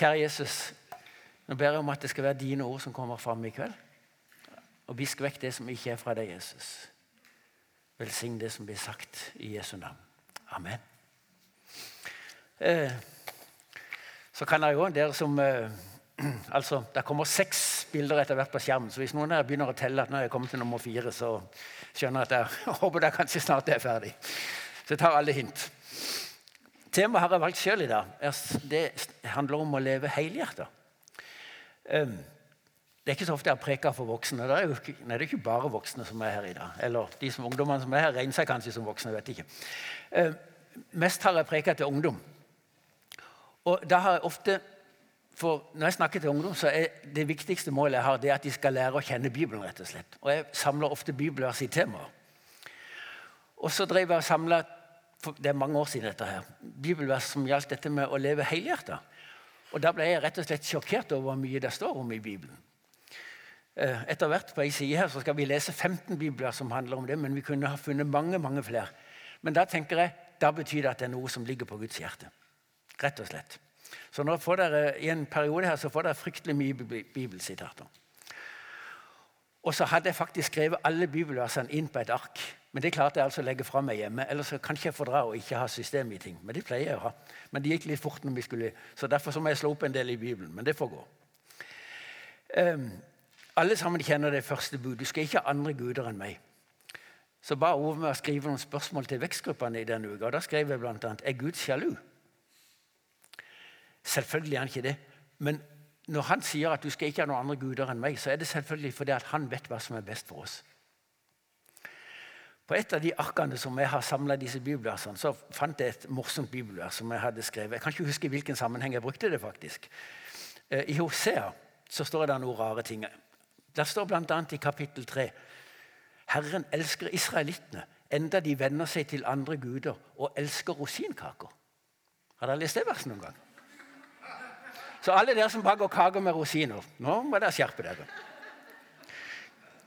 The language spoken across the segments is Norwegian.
Kjære Jesus, nå ber jeg om at det skal være dine ord som kommer fram i kveld. Og visk vekk det som ikke er fra deg, Jesus. Velsign det som blir sagt i Jesu navn. Amen. Eh, så kan jeg jo, dere som eh, altså, Det kommer seks bilder etter hvert på skjermen. så Hvis noen her begynner å telle at nå er jeg kommet til nummer fire, så skjønner jeg at jeg håper det kanskje snart er ferdig. Så jeg tar alle hint. Temaet har jeg valgt sjøl i dag. Det handler om å leve helhjerta. Um, det er ikke så ofte jeg har preka for voksne. Det er ikke, nei, det er ikke bare voksne som er her i dag. Eller de som ungdommene som er her, regner seg kanskje som voksne. vet ikke. Um, mest har jeg preka til ungdom. Og da har jeg ofte for Når jeg snakker til ungdom, så er det viktigste målet jeg har, det at de skal lære å kjenne Bibelen. rett og slett. Og Jeg samler ofte bibelvers i temaer. Og så drev jeg og samla det er mange år siden dette her, bibelvers som gjaldt dette med å leve helhjerta. Og Da ble jeg rett og slett sjokkert over hvor mye det står om i Bibelen. Eh, etter hvert på en side her så skal vi lese 15 bibler som handler om det, men vi kunne ha funnet mange mange flere. Men da tenker jeg, da betyr det at det er noe som ligger på Guds hjerte. Rett og slett. Så nå får dere, i en periode her så får dere fryktelig mye bibelsitater. Og så hadde jeg faktisk skrevet alle bibelversene inn på et ark. Men det klarte jeg altså å legge fra meg hjemme. Ellers kan ikke jeg fordra å ikke ha system i ting. Men det pleier jeg å ha. Men det gikk litt fort når vi skulle, så derfor så må jeg slå opp en del i Bibelen. Men det får gå. Um, alle sammen kjenner det første bud. Du skal ikke ha andre guder enn meg. Så ba Ove meg å skrive noen spørsmål til vekstgruppene i denne uka. og Da skrev jeg bl.a.: Er Gud sjalu? Selvfølgelig er han ikke det. Men når han sier at du skal ikke ha noen andre guder enn meg, så er det selvfølgelig fordi han vet hva som er best for oss. På et av de arkene som jeg har samla disse bibelversene, så fant jeg et morsomt bibelvers som jeg hadde skrevet. Jeg kan ikke huske i hvilken sammenheng jeg brukte det. faktisk. Eh, I Hosea så står det noen rare ting. Der står bl.a. i kapittel 3 Herren elsker israelittene, enda de venner seg til andre guder og elsker rosinkaker. Har dere lest det verset noen gang? Så alle dere som baker kaker med rosiner, nå må dere skjerpe dere.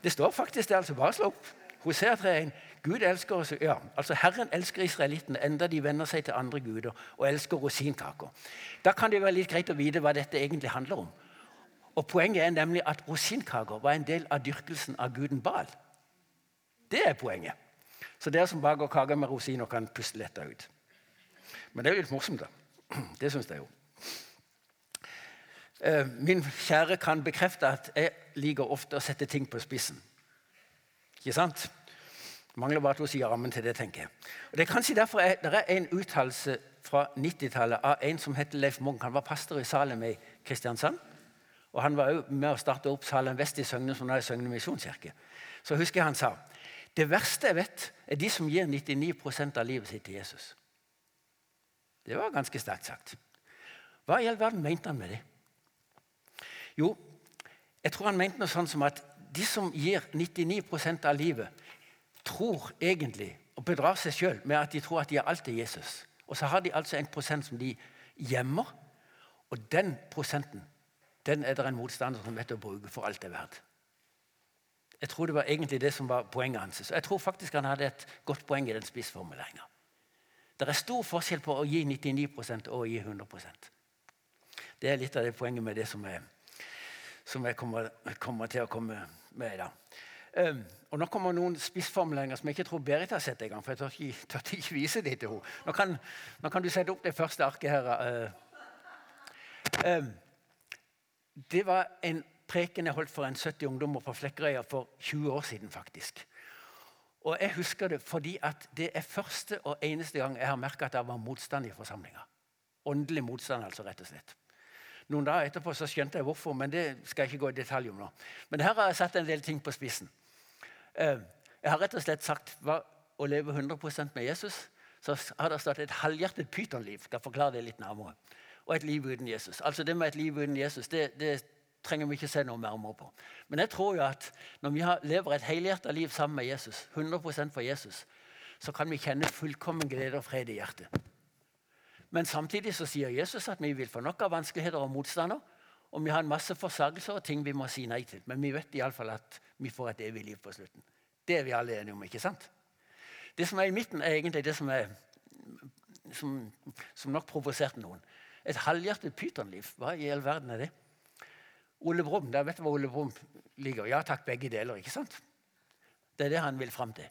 Det står faktisk det, altså. Bare slå opp. Hosea 3.1. Gud elsker oss, ja, altså Herren elsker israelittene enda de venner seg til andre guder og elsker rosinkaker. Da kan det være litt greit å vite hva dette egentlig handler om. Og Poenget er nemlig at rosinkaker var en del av dyrkelsen av guden Bal. Det er poenget. Så dere som baker kaker med rosiner, kan puste lettere ut. Men det er jo litt morsomt, da. Det syns jeg jo. Eh, min kjære kan bekrefte at jeg liker ofte å sette ting på spissen. Ikke sant? Mangler bare at hun sier rammen til det, tenker jeg. Og det er kanskje derfor jeg, det er en uttalelse fra 90-tallet av en som heter Leif Munch. Han var pastor i Salem i Kristiansand. Og han var òg med å starte opp Salem Vest i Søgne, som nå er Søgne misjonskirke. Så husker jeg han sa det verste jeg vet, er de som gir 99% av livet sitt til Jesus. Det var ganske sterkt sagt. Hva i all verden mente han med det? Jo, jeg tror han mente noe sånn som at de som gir 99% av livet, tror egentlig og bedrar seg sjøl med at de tror at de er alt til Jesus. Og så har de altså en prosent som de gjemmer, og den prosenten den er det en motstander som vet å bruke for alt det er verdt. Jeg tror det var egentlig det som var poenget hans. Og jeg tror faktisk han hadde et godt poeng i den spissformuleringa. Det er stor forskjell på å gi 99 og å gi 100% Det er litt av det poenget med det som jeg, som jeg kommer, kommer, til å komme med i dag. Um, og Nå kommer noen spissformuleringer som jeg ikke tror Berit har sett engang. For jeg tør ikke, vise de til henne. Nå kan, nå kan, du sette opp det første arket her. Uh, um, det var en preken jeg holdt for en 70 ungdommer på Flekkerøya for 20 år siden. faktisk. Og Jeg husker det fordi at det er første og eneste gang jeg har merka at det var motstand i forsamlinga. Åndelig motstand, altså, rett og slett. Noen dager etterpå så skjønte jeg hvorfor, men det skal jeg ikke gå i detalj om nå. Men her har jeg satt en del ting på spissen. Jeg har rett og slett sagt hva, å leve 100% med Jesus. Så har det stått et halvhjertet pytonliv. Skal forklare det litt nærmere. Og et liv uten Jesus. Altså Det med et liv uten Jesus det, det trenger vi ikke se noe nærmere på. Men jeg tror jo at når vi lever et helhjertet liv sammen med Jesus, 100% for Jesus, så kan vi kjenne fullkommen glede og fred i hjertet. Men samtidig så sier Jesus at vi vil få nok av vanskeligheter og motstander. Og vi har en masse forsagelser og ting vi må si nei til. Men vi vet iallfall at vi får et evig liv på slutten. Det er vi alle enige om, ikke sant? Det som er i midten, er egentlig det som, er, som, som nok provoserte noen. Et halvhjertet pytonliv. Hva i all verden er det? Ole Brumm, der vet du hvor Ole Brumm ligger. Ja takk, begge deler. ikke sant? Det er det han vil fram til.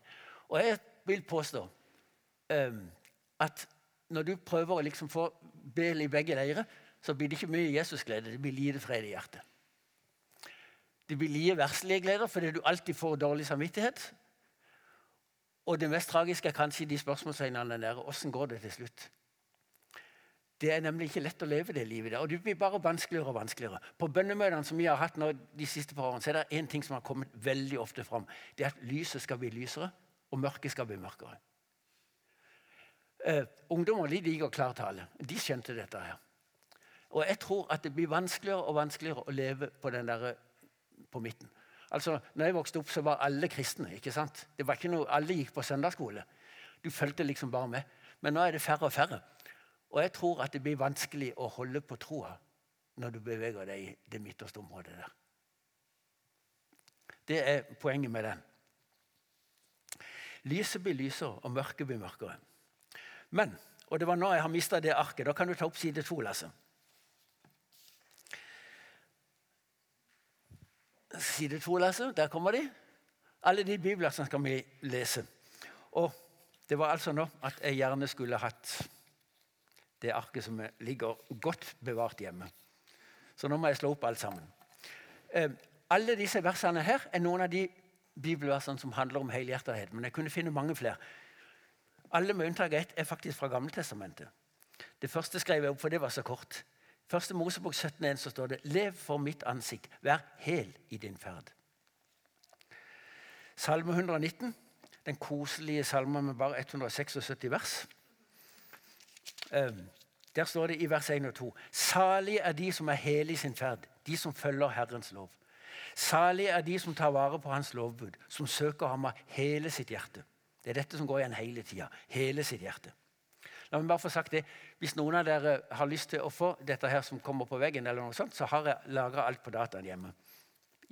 Og jeg vil påstå um, at når du prøver å liksom få bel i begge leirer, så blir det ikke mye Jesusglede. Det blir lite fred i hjertet. Det blir lite verslige gleder fordi du alltid får dårlig samvittighet. Og det mest tragiske er kanskje de spørsmålstegnene der. Åssen går det til slutt? Det er nemlig ikke lett å leve det livet der. Og det blir bare vanskeligere og vanskeligere. På bønnemøtene som vi har hatt nå de siste par årene, så er det én ting som har kommet veldig ofte fram. Det er at lyset skal bli lysere, og mørket skal bli mørkere. Uh, ungdommer de liker klartale. De skjønte dette her. Og jeg tror at det blir vanskeligere og vanskeligere å leve på, den der, på midten. Altså, når jeg vokste opp, så var alle kristne. ikke sant? Det var ikke noe, Alle gikk på søndagsskole. Du fulgte liksom bare med. Men nå er det færre og færre. Og jeg tror at det blir vanskelig å holde på troa når du beveger deg i det midterste området der. Det er poenget med den. Lyset blir lysere, og mørket blir mørkere. Men, og det var nå jeg har mista det arket, da kan du ta opp side to, Lasse. Side to, leser, Der kommer de. Alle de bibelversene skal vi lese. Og det var altså nå at jeg gjerne skulle hatt det arket som ligger godt bevart hjemme. Så nå må jeg slå opp alt sammen. Eh, alle disse versene her er noen av de bibelversene som handler om helhjertethet. Men jeg kunne finne mange flere. Alle med unntak av ett er faktisk fra Gammeltestamentet. Det første skrev jeg opp, for det var så kort. Første Mosebok 17,1 så står det Lev for mitt ansikt, vær hel i din ferd. Salme 119, den koselige salmen med bare 176 vers. Ehm, der står det i vers 1 og 2 Salige er de som er hele i sin ferd, de som følger Herrens lov. Salige er de som tar vare på Hans lovbud, som søker ham av hele sitt hjerte. Det er dette som går igjen hele tida. Hele sitt hjerte. La meg bare få sagt det. Hvis noen av dere har lyst til å få dette her som kommer på veggen, eller noe sånt, så har jeg lagra alt på dataen hjemme.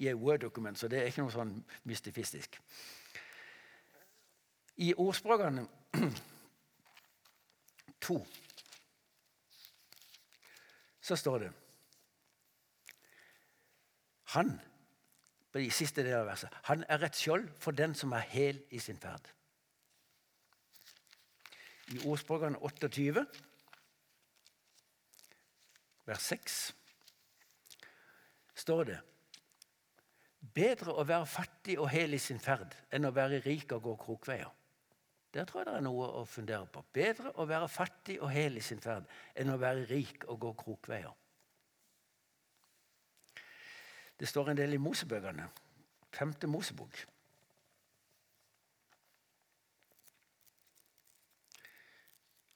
I et Word-dokument, så det er ikke noe sånn mystifistisk. I ordspråkene to så står det Han på de siste del av verset, han er et skjold for den som er hel i sin ferd i ordspråkene 28, vers 6, står det Bedre å være fattig og hel i sin ferd enn å være rik og gå krokveier. Der tror jeg det er noe å fundere på. Bedre å være fattig og hel i sin ferd enn å være rik og gå krokveier. Det står en del i Mosebøkene. Femte Mosebok.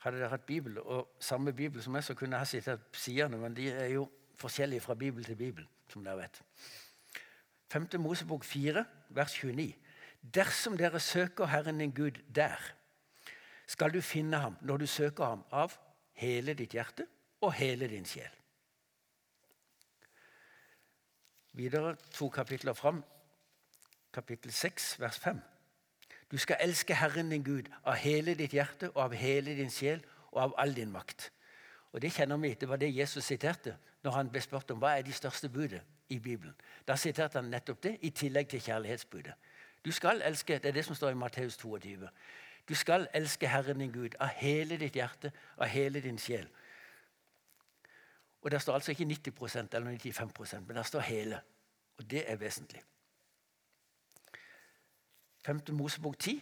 Hadde dere hatt Bibel og samme Bibel som meg, så kunne jeg sittet på sidene, men de er jo forskjellige fra Bibel til Bibel, som dere vet. 5. Mosebok 4, vers 29. Dersom dere søker Herren din Gud der, skal du finne ham når du søker ham av hele ditt hjerte og hele din sjel. Videre to kapitler fram, kapittel 6, vers 5. Du skal elske Herren din Gud av hele ditt hjerte og av hele din sjel og av all din makt. Og Det kjenner vi. Det var det Jesus siterte når han ble spurt om hva er de største budet i Bibelen. Da siterte han nettopp det, i tillegg til kjærlighetsbudet. Du skal elske, Det er det som står i Matteus 22. Du skal elske Herren din Gud av hele ditt hjerte, av hele din sjel. Og Der står altså ikke 90% eller 95% men der står hele. Og det er vesentlig. 5. Mosebok 10.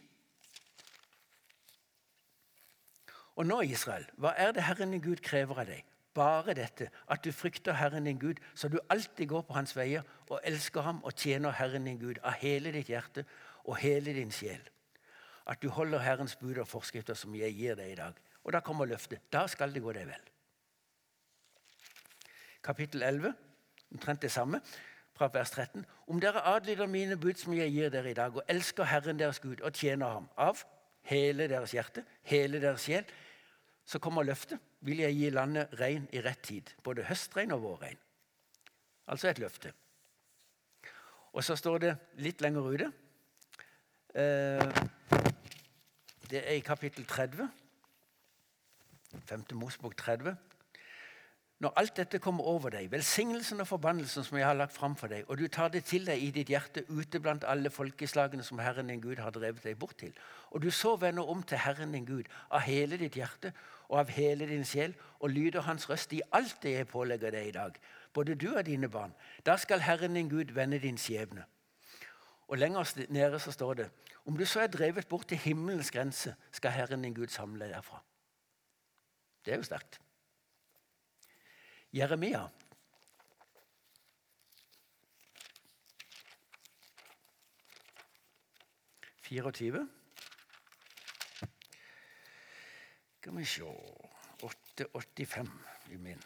Og nå, Israel, hva er det Herren din Gud krever av deg? Bare dette, at du frykter Herren din Gud, så du alltid går på hans veier og elsker ham og tjener Herren din Gud av hele ditt hjerte og hele din sjel. At du holder Herrens bud og forskrifter som jeg gir deg i dag. Og da kommer løftet. Da skal det gå deg vel. Kapittel 11, omtrent det samme fra vers 13. Om dere adlyder mine bud som jeg gir dere i dag, og elsker Herren deres Gud og tjener ham av hele deres hjerte, hele deres sjel, så kommer løftet. Vil jeg gi landet regn i rett tid, både høstregn og vårregn. Altså et løfte. Og så står det litt lenger ute eh, Det er i kapittel 30. 5. Mosebok 30. Når alt dette kommer over deg, velsignelsen og forbannelsen som jeg har lagt fram for deg, og du tar det til deg i ditt hjerte ute blant alle folkeslagene som Herren din Gud har drevet deg bort til, og du så vender om til Herren din Gud av hele ditt hjerte og av hele din sjel, og lyder Hans røst i alt det jeg pålegger deg i dag, både du og dine barn, da skal Herren din Gud vende din skjebne. Og Lenger nede så står det om du så er drevet bort til himmelens grense, skal Herren din Gud samle deg derfra. Det er jo sterkt. Jeremia. Fireogtyve. Skal vi se 885 i min.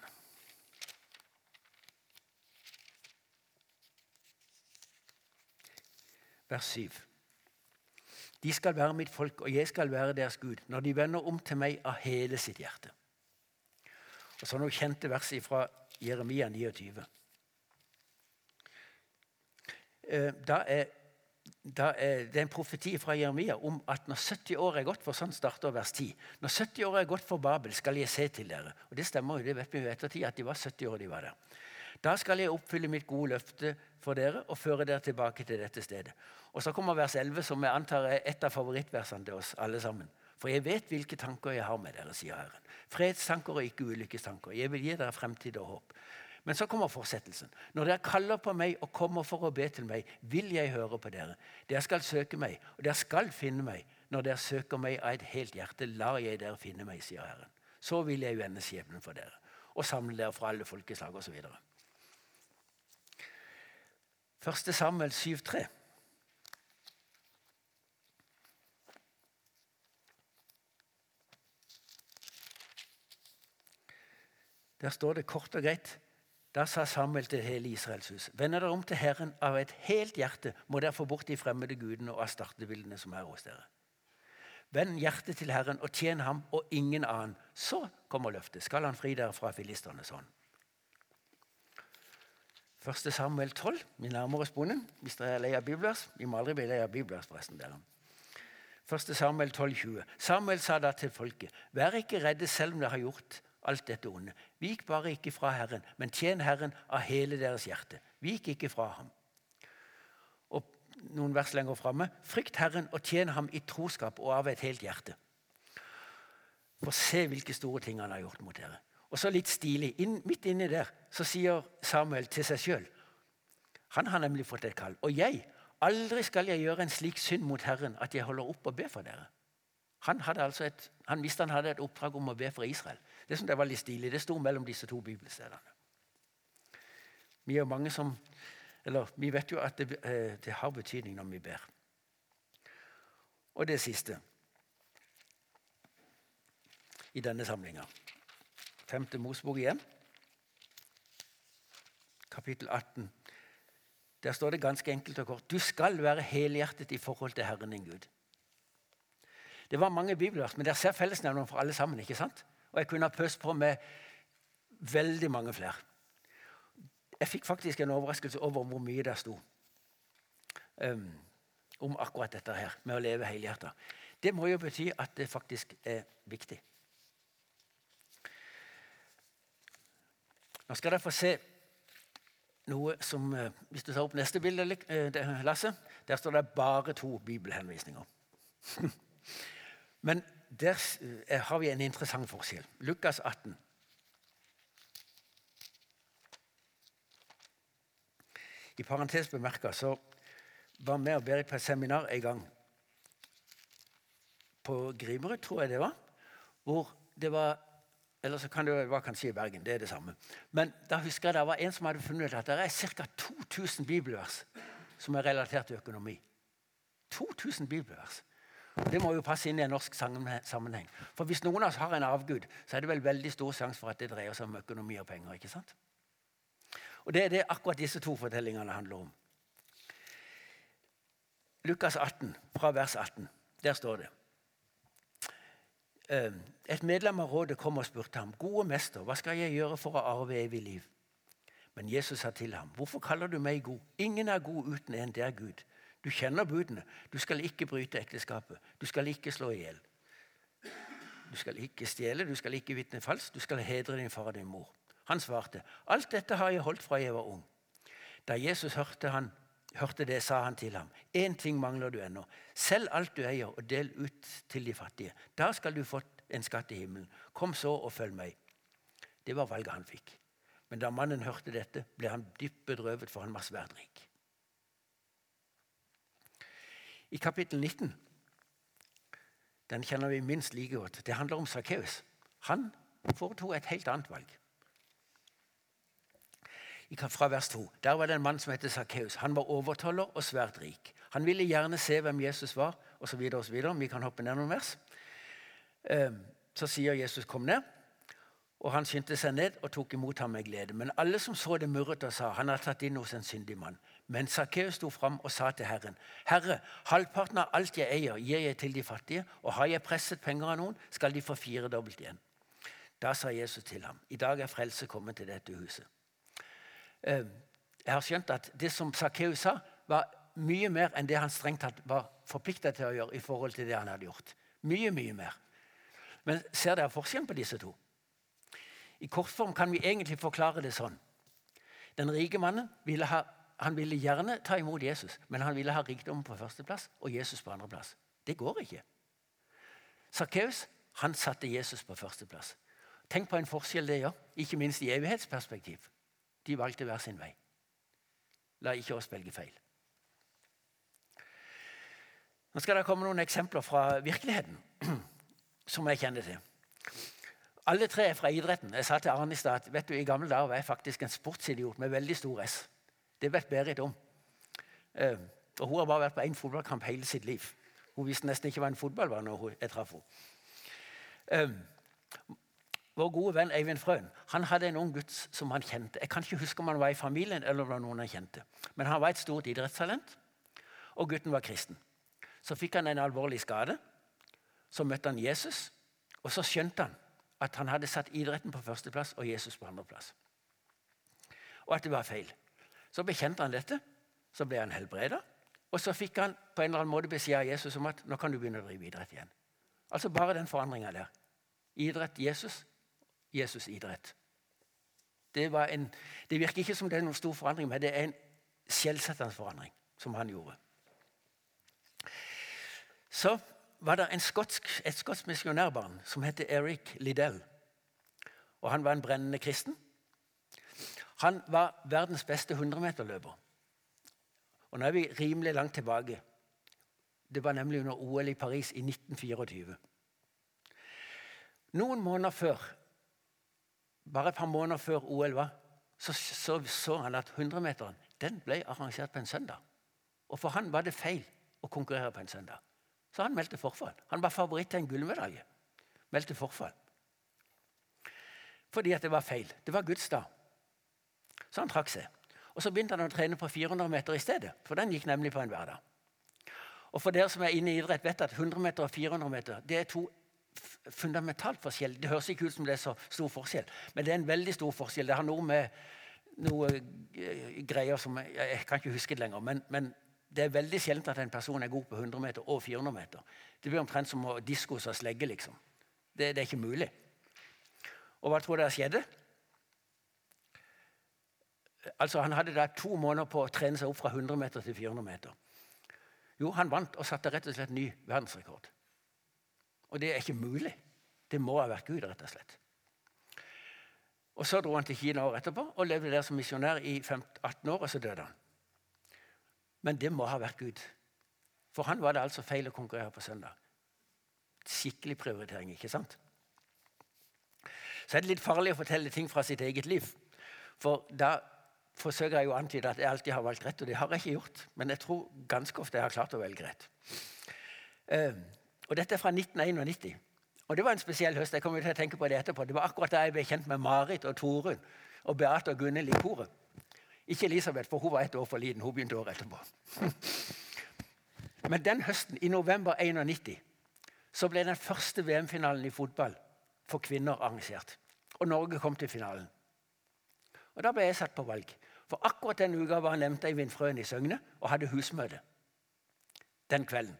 Vers 7. De skal være mitt folk, og jeg skal være deres Gud, når de vender om til meg av hele sitt hjerte. Og så noen kjente vers fra Jeremia 29. Eh, da er, da er, det en profeti fra Jeremia om at når 70 år er gått for sånn starter vers 10, når 70 år er gått for Babel, skal jeg se til dere. Og Det stemmer jo, det vet vi jo ettertid, at de var 70 år de var der. Da skal jeg oppfylle mitt gode løfte for dere og føre dere tilbake til dette stedet. Og Så kommer vers 11, som jeg antar er et av favorittversene til oss alle sammen. For jeg vet hvilke tanker jeg har med dere, sier Herren. Fredstanker og ikke ulykkestanker. Jeg vil gi dere fremtid og håp. Men så kommer fortsettelsen. Når dere kaller på meg og kommer for å be til meg, vil jeg høre på dere. Dere skal søke meg, og dere skal finne meg. Når dere søker meg av et helt hjerte, lar jeg dere finne meg, sier Herren. Så vil jeg vende skjebnen for dere og samle dere fra alle folkeslag osv. 1. Samuel 7,3. Der står det kort og greit Da sa Samuel til hele Israels hus.: Vender dere om til Herren av et helt hjerte, må dere få bort de fremmede gudene og astartebildene som er hos dere. Vend hjertet til Herren og tjen ham og ingen annen. Så kommer løftet. Skal han fri dere fra filisternes hånd. 1. Samuel 12. Vi nærmer oss bonden hvis dere er lei av bibelvers. Vi må aldri bli lei av bibelvers, forresten. dere. 1. Samuel 12, 20. Samuel sa da til folket.: Vær ikke redde selv om dere har gjort alt dette onde. Vik bare ikke fra Herren, men tjen Herren av hele deres hjerte. Vik ikke fra ham. Og noen vers lenger framme. Frykt Herren og tjen ham i troskap og av et helt hjerte. For se hvilke store ting han har gjort mot dere. Og så litt stilig, inn, midt inni der, så sier Samuel til seg sjøl Han har nemlig fått et kall. Og jeg, aldri skal jeg gjøre en slik synd mot Herren at jeg holder opp å be for dere. Han, altså et, han visste han hadde et oppdrag om å be for Israel. Det som det var litt stilig, det sto mellom disse to bibelstedene. Vi er mange som, eller vi vet jo at det, eh, det har betydning når vi ber. Og det siste i denne samlinga. Femte Mosbok igjen, kapittel 18. Der står det ganske enkelt og kort Du skal være helhjertet i forhold til Herren din Gud. Det var mange bibelvers, men der ser fellesnevneren for alle sammen. ikke sant? Og jeg kunne ha pøst på med veldig mange flere. Jeg fikk faktisk en overraskelse over hvor mye det sto um, om akkurat dette her, med å leve helhjertet. Det må jo bety at det faktisk er viktig. Nå skal dere få se noe som eh, Hvis du tar opp neste bilde, eh, Lasse, der står det bare to bibelhenvisninger. Men der eh, har vi en interessant forskjell. Lukas 18. I parentes bemerka så var vi og Berit på et seminar en gang på Grimerud, tror jeg det var. Hvor det var Eller så kan det være kanskje i Bergen. Det er det samme. Men da husker jeg det var en som hadde funnet ut at det er ca. 2000 bibelvers som er relatert til økonomi. 2000 bibelvers. Det må jo passe inn i en norsk sammenheng. For Hvis noen av oss har en avgud, så er det vel veldig stor sjanse for at det dreier seg om økonomi og penger. ikke sant? Og Det er det akkurat disse to fortellingene handler om. Lukas 18, fra vers 18. Der står det ehm, Et medlem av rådet kom og spurte ham, 'Gode mester, hva skal jeg gjøre for å arve evig liv?' Men Jesus sa til ham, 'Hvorfor kaller du meg god? Ingen er god uten en, det er Gud.' Du kjenner budene. Du skal ikke bryte ekteskapet. Du skal ikke slå i hjel. Du skal ikke stjele, du skal ikke vitne falskt, du skal hedre din far og din mor. Han svarte, 'Alt dette har jeg holdt fra jeg var ung.' Da Jesus hørte, han, hørte det, sa han til ham, 'Én ting mangler du ennå. Selg alt du eier, og del ut til de fattige.' 'Da skal du få en skatt i himmelen. Kom så og følg meg.' Det var valget han fikk. Men da mannen hørte dette, ble han dypt bedrøvet, for han var svært rik. I kapittel 19 den kjenner vi minst like godt. Det handler om Sakkeus. Han foretok et helt annet valg. Fra vers 2. Der var det en mann som het Sakkeus. Han var overtoller og svært rik. Han ville gjerne se hvem Jesus var, osv. Vi kan hoppe ned noen vers. Ehm, så sier Jesus 'kom ned'. Og Han skyndte seg ned og tok imot ham med glede. Men alle som så det, murret og sa han har tatt inn hos en syndig mann. Men Sakkeus sto fram og sa til Herren.: Herre, halvparten av alt jeg eier, gir jeg til de fattige, og har jeg presset penger av noen, skal de få firedobbelt igjen. Da sa Jesus til ham, i dag er frelse kommet til dette huset. Eh, jeg har skjønt at det som Sakkeus sa, var mye mer enn det han strengt tatt var forplikta til å gjøre i forhold til det han hadde gjort. Mye, mye mer. Men ser dere forskjellen på disse to? I kortform kan vi egentlig forklare det sånn. Den rike mannen ville, ha, han ville gjerne ta imot Jesus, men han ville ha rikdommen på førsteplass og Jesus på andreplass. Det går ikke. Sakkeus satte Jesus på førsteplass. Tenk på en forskjell det gjør, ikke minst i evighetsperspektiv. De valgte hver sin vei. La ikke oss velge feil. Nå skal det komme noen eksempler fra virkeligheten som jeg kjenner til. Alle tre er fra idretten. Jeg sa til Arne i stad vet du, i gamle dager var jeg faktisk en sportsidiot med veldig stor S. Det vet Berit om. Eh, og Hun har bare vært på én fotballkamp hele sitt liv. Hun visste nesten ikke hva en fotball var når jeg traff henne. Eh, vår gode venn Eivind Frøen han hadde en ung gutt som han kjente. Jeg kan ikke huske om han var i familien eller om det var noen han kjente. Men han var et stort idrettstalent, og gutten var kristen. Så fikk han en alvorlig skade. Så møtte han Jesus, og så skjønte han at han hadde satt idretten på førsteplass og Jesus på andreplass. Og at det var feil. Så bekjente han dette, så ble han helbreda. Og så fikk han på en eller annen måte beskjed av Jesus om at nå kan du begynne å drive idrett igjen. Altså bare den forandringa der. Idrett Jesus, Jesus idrett. Det, en, det, virker ikke som det er noen stor forandring, men det er en skjellsettende forandring som han gjorde. Så var det skotsk, et skotsk misjonærbarn som het Eric Liddell. Og Han var en brennende kristen. Han var verdens beste 100-meterløper. Og Nå er vi rimelig langt tilbake. Det var nemlig under OL i Paris i 1924. Noen måneder før, bare et par måneder før OL var, så så, så han at 100-meteren ble arrangert på en søndag. Og For han var det feil å konkurrere på en søndag. Så han meldte forfall. Han var favoritt til en gullmedalje. Meldte forfall. Fordi at det var feil. Det var Guds dag. Så han trakk seg. Og Så begynte han å trene på 400 meter i stedet, for den gikk nemlig på en hverdag. Og for dere som er inne i idrett, vet at 100 meter og 400 meter det er to fundamentalt forskjell. Det høres ikke ut som det er så stor forskjell, men det er en veldig stor forskjell. Det har noe med noe eh, greier som Jeg, jeg kan ikke huske det lenger, men, men det er veldig sjelden at en person er god på 100 meter og 400 meter. Det blir omtrent som å diskos og slegge. liksom. Det, det, er ikke mulig. Og hva tror dere skjedde? Altså, Han hadde da to måneder på å trene seg opp fra 100 meter til 400 meter. Jo, han vant og satte rett og slett ny verdensrekord. Og det er ikke mulig. Det må ha vært Gud, rett og slett. Og Så dro han til Kina året etterpå og levde der som misjonær i 18 år, og så døde han. Men det må ha vært Gud. For han var det altså feil å konkurrere på søndag. Skikkelig prioritering, ikke sant? Så er det litt farlig å fortelle ting fra sitt eget liv. For da forsøker jeg å antyde at jeg alltid har valgt rett, og det har jeg ikke gjort. Men jeg tror ganske ofte jeg har klart å velge rett. Uh, og Dette er fra 1991. Og Det var en spesiell høst. jeg kommer til å tenke på Det etterpå. Det var akkurat da jeg ble kjent med Marit og Torunn og Beate og Gunhild i koret. Ikke Elisabeth, for hun var ett år for liten. Hun begynte året etterpå. Men den høsten, i november 91, så ble den første VM-finalen i fotball for kvinner arrangert. Og Norge kom til finalen. Og Da ble jeg satt på valg. For akkurat den uka var nevnte Eivind Frøen i Søgne og hadde husmøte den kvelden.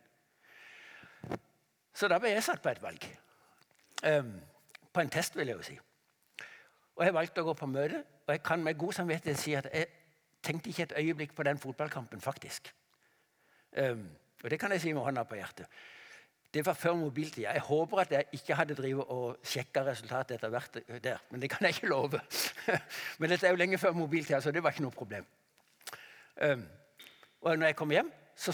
Så da ble jeg satt på et valg. Um, på en test, vil jeg jo si. Og jeg valgte å gå på møte, og jeg kan med god samvittighet si at jeg tenkte ikke et øyeblikk på den fotballkampen, faktisk. Um, og det kan jeg si med hånda på hjertet. Det var før mobiltida. Jeg håper at jeg ikke hadde drivet og sjekka resultatet etter hvert der, men det kan jeg ikke love. men dette er jo lenge før mobiltida, så det var ikke noe problem. Um, og når jeg kom hjem, så,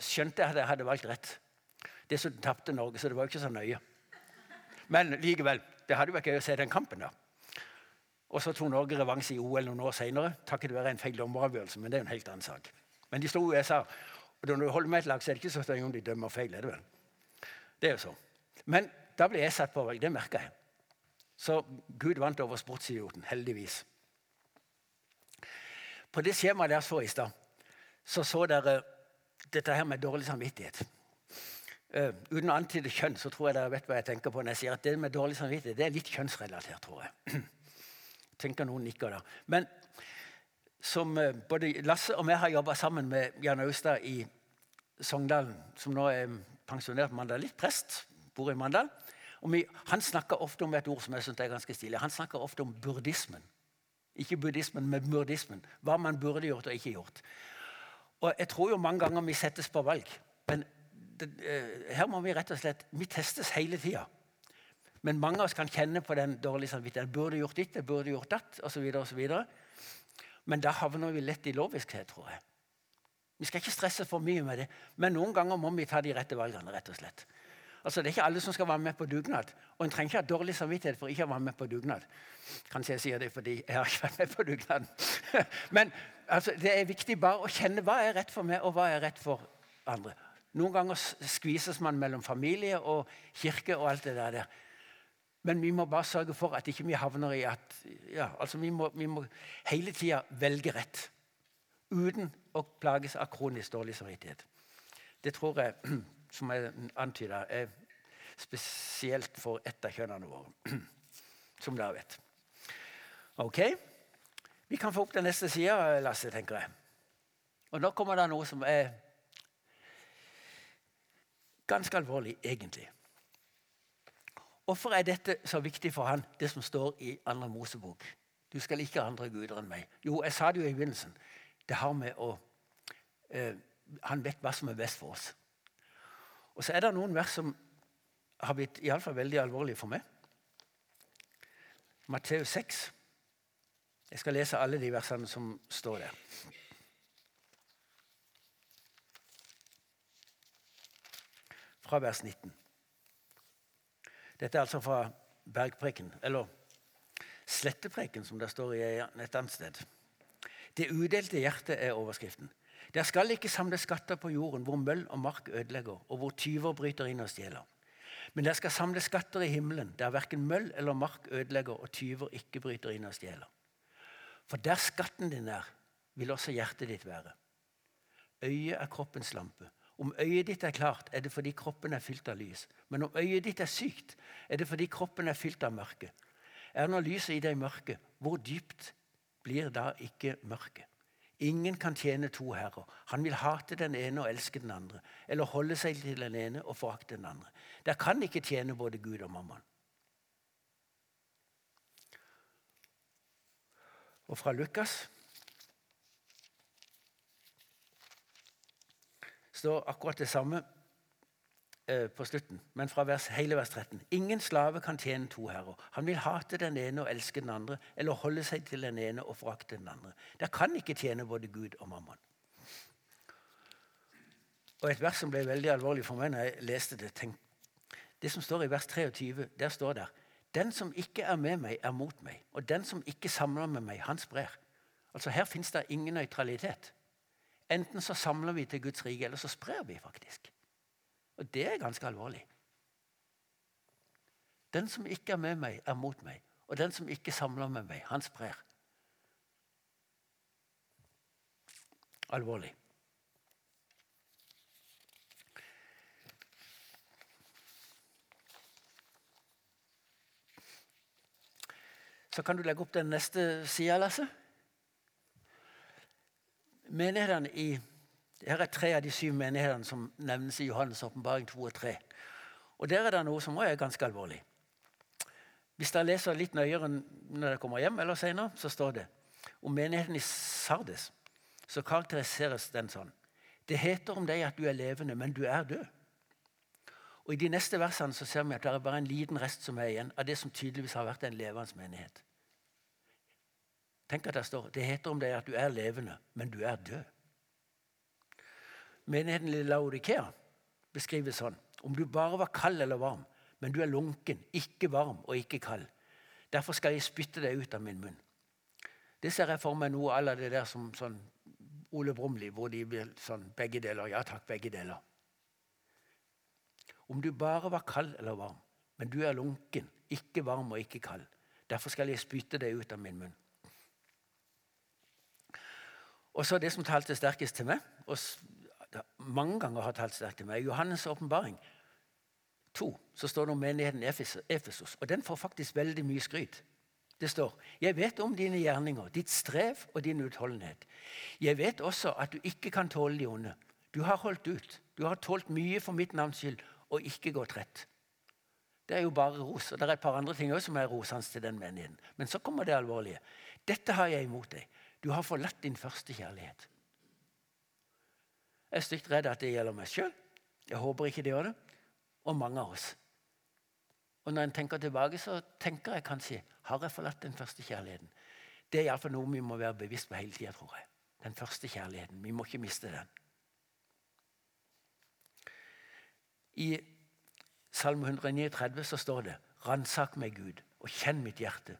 skjønte jeg at jeg hadde valgt rett. Dessuten tapte Norge, så det var jo ikke så nøye. Men likevel, det hadde vært gøy å se den kampen. da. Og så tok Norge revansje i OL noen år senere, takket være en feil dommeravgjørelse. Men det er jo en helt annen sak. Men de slo USA. Og når du holder med et lag, så er det ikke så støy om de dømmer feil. er det vel? Det er jo så. Men da ble jeg satt på valg. Det merka jeg. Så Gud vant over sportsidioten, heldigvis. På det skjemaet deres så i stad, så så dere dette her med dårlig samvittighet. Uh, uten å antyde kjønn så tror jeg dere vet hva jeg tenker på når jeg sier at det med dårlig samvittighet det er litt kjønnsrelatert, tror jeg. tenker noen nikker da. Men som uh, både Lasse og jeg har jobba sammen med Jan Austad i Sogndalen, som nå er pensjonert mandalitt, prest, bor i Mandal. Vi, han snakker ofte om et ord som jeg synes er ganske stilig. Han snakker ofte om burdismen. Ikke buddhismen, men burdismen. Hva man burde gjort og ikke gjort. Og Jeg tror jo mange ganger vi settes på valg. Men det, eh, her må vi rett og slett Vi testes hele tida. Men mange av oss kan kjenne på den dårlige samvittigheten. Burde gjort ditt, jeg burde gjort datt, osv. Men da havner vi lett i loviskhet, tror jeg. Vi skal ikke stresse for mye med det, men noen ganger må vi ta de rette valgene. rett og slett. Altså, Det er ikke alle som skal være med på dugnad. Og en trenger ikke ha dårlig samvittighet for ikke å være med på dugnad. Kanskje jeg sier det fordi jeg har ikke vært med på dugnaden. men altså, det er viktig bare å kjenne hva er rett for meg, og hva er rett for andre. Noen ganger skvises man mellom familie og kirke og alt det der. Men vi må bare sørge for at ikke vi havner i at ja, altså vi, må, vi må hele tida velge rett. Uten å plages av kronisk dårlig samvittighet. Det tror jeg, som jeg antyda, er spesielt for ett av kjønnene våre. Som dere vet. Ok? Vi kan få opp den neste sida, Lasse, tenker jeg. Og nå kommer det noe som er Ganske alvorlig, egentlig. Hvorfor er dette så viktig for han, det som står i andre Mosebok? Du skal ikke ha andre guder enn meg. Jo, jeg sa det jo i begynnelsen. Det har med å eh, Han vet hva som er best for oss. Og så er det noen vers som har blitt iallfall veldig alvorlige for meg. Matteus 6. Jeg skal lese alle de versene som står der. fra vers 19. Dette er altså fra bergpreken, eller slettepreken, som det står i et annet sted. Det udelte hjertet er overskriften. Der skal ikke samle skatter på jorden hvor møll og mark ødelegger, og hvor tyver bryter inn og stjeler. Men der skal samle skatter i himmelen, der verken møll eller mark ødelegger, og tyver ikke bryter inn og stjeler. For der skatten din er, vil også hjertet ditt være. Øyet er kroppens lampe. Om øyet ditt er klart, er det fordi kroppen er fylt av lys. Men om øyet ditt er sykt, er det fordi kroppen er fylt av mørke. Er nå lyset i deg mørke, hvor dypt blir da ikke mørket? Ingen kan tjene to herrer. Han vil hate den ene og elske den andre, eller holde seg til den ene og forakte den andre. Der kan ikke tjene både Gud og mammaen. Og fra Lukas står akkurat det samme eh, på slutten, men fra vers, hele vers 13. Ingen slave kan tjene to herrer. Han vil hate den ene og elske den andre, eller holde seg til den ene og forakte den andre. Der kan ikke tjene både Gud og mammon. Og Et vers som ble veldig alvorlig for meg når jeg leste det. Tenk, det som står i vers 23, der står det Den som ikke er med meg, er mot meg. Og den som ikke samler med meg, han sprer. Altså Her fins det ingen nøytralitet. Enten så samler vi til Guds rike, eller så sprer vi faktisk. Og det er ganske alvorlig. Den som ikke er med meg, er mot meg. Og den som ikke samler med meg, han sprer. Alvorlig. Så kan du legge opp den neste sida, Lasse menighetene i her er tre av de syv menighetene som nevnes i Johannes' åpenbaring 2 og 3. Og Der er det noe som også er ganske alvorlig. Hvis dere leser litt nøyere når dere kommer hjem, eller senere, så står det om menigheten i Sardes, så karakteriseres den sånn. Det heter om deg at du er levende, men du er død. Og I de neste versene så ser vi at det er bare en liten rest som er igjen av det som tydeligvis har vært en levende menighet. Tenk at Det står det heter om deg at du er levende, men du er død. Menigheten i Laudikea beskrives sånn. Om du bare var kald eller varm, men du er lunken, ikke varm og ikke kald. Derfor skal jeg spytte deg ut av min munn. Det ser jeg for meg noe av det der som sånn Ole Brumli, hvor de blir sånn begge deler. Ja takk, begge deler. Om du bare var kald eller varm, men du er lunken, ikke varm og ikke kald. Derfor skal jeg spytte deg ut av min munn. Og så det som talte sterkest til meg, og mange ganger har talt sterkt til meg, Johannes' åpenbaring 2, så står det om menigheten Efesos. Og den får faktisk veldig mye skryt. Det står Jeg vet om dine gjerninger, ditt strev og din utholdenhet. Jeg vet også at du ikke kan tåle de onde. Du har holdt ut. Du har tålt mye for mitt navns skyld og ikke gått rett. Det er jo bare ros. og Det er et par andre ting også som er rosende til den menigheten. Men så kommer det alvorlige. Dette har jeg imot deg. Du har forlatt din første kjærlighet. Jeg er stygt redd at det gjelder meg sjøl. Jeg håper ikke det gjør det. Og mange av oss. Og Når en tenker tilbake, så tenker jeg kanskje har jeg forlatt den første kjærligheten. Det er iallfall noe vi må være bevisst på hele tida, tror jeg. Den første kjærligheten. Vi må ikke miste den. I Salme 139 så står det Ransak meg, Gud, og kjenn mitt hjerte.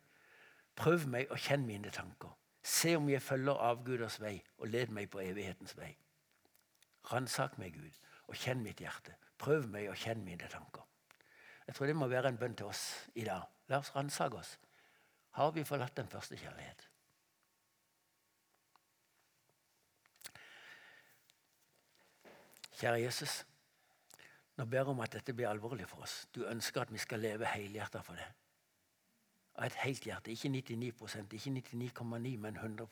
Prøv meg og kjenn mine tanker. Se om jeg følger avguders vei, og led meg på evighetens vei. Ransak meg, Gud, og kjenn mitt hjerte. Prøv meg og kjenn mine tanker. Jeg tror det må være en bønn til oss i dag. La oss ransake oss. Har vi forlatt den første kjærlighet? Kjære Jesus. Nå ber jeg om at dette blir alvorlig for oss. Du ønsker at vi skal leve helhjertet for det. Av et helt hjerte. Ikke 99% ikke 99,9, men 100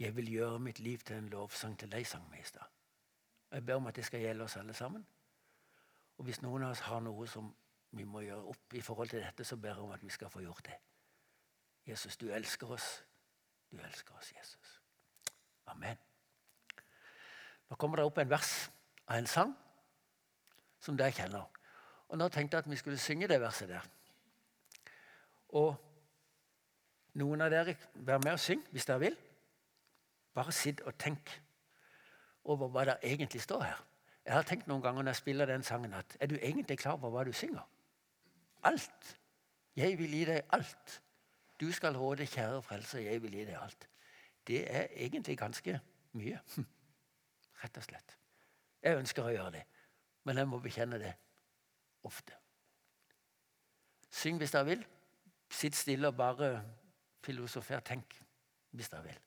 Jeg vil gjøre mitt liv til en lovsang til deg, sangmester. Jeg ber om at det skal gjelde oss alle sammen. Og hvis noen av oss har noe som vi må gjøre opp i forhold til dette, så ber jeg om at vi skal få gjort det. Jesus, du elsker oss. Du elsker oss, Jesus. Amen. Nå kommer det opp en vers av en sang som dere kjenner. Og Nå tenkte jeg at vi skulle synge det verset der. Og noen av dere, vær med og syng hvis dere vil. Bare sitt og tenk over hva det egentlig står her. Jeg har tenkt noen ganger når jeg spiller den sangen, at er du egentlig klar over hva du synger? Alt. Jeg vil gi deg alt. Du skal råde, kjære frelser, jeg vil gi deg alt. Det er egentlig ganske mye. Rett og slett. Jeg ønsker å gjøre det, men jeg må bekjenne det ofte. Syng hvis dere vil. Sitt stille og bare filosofer. Tenk hvis dere vil.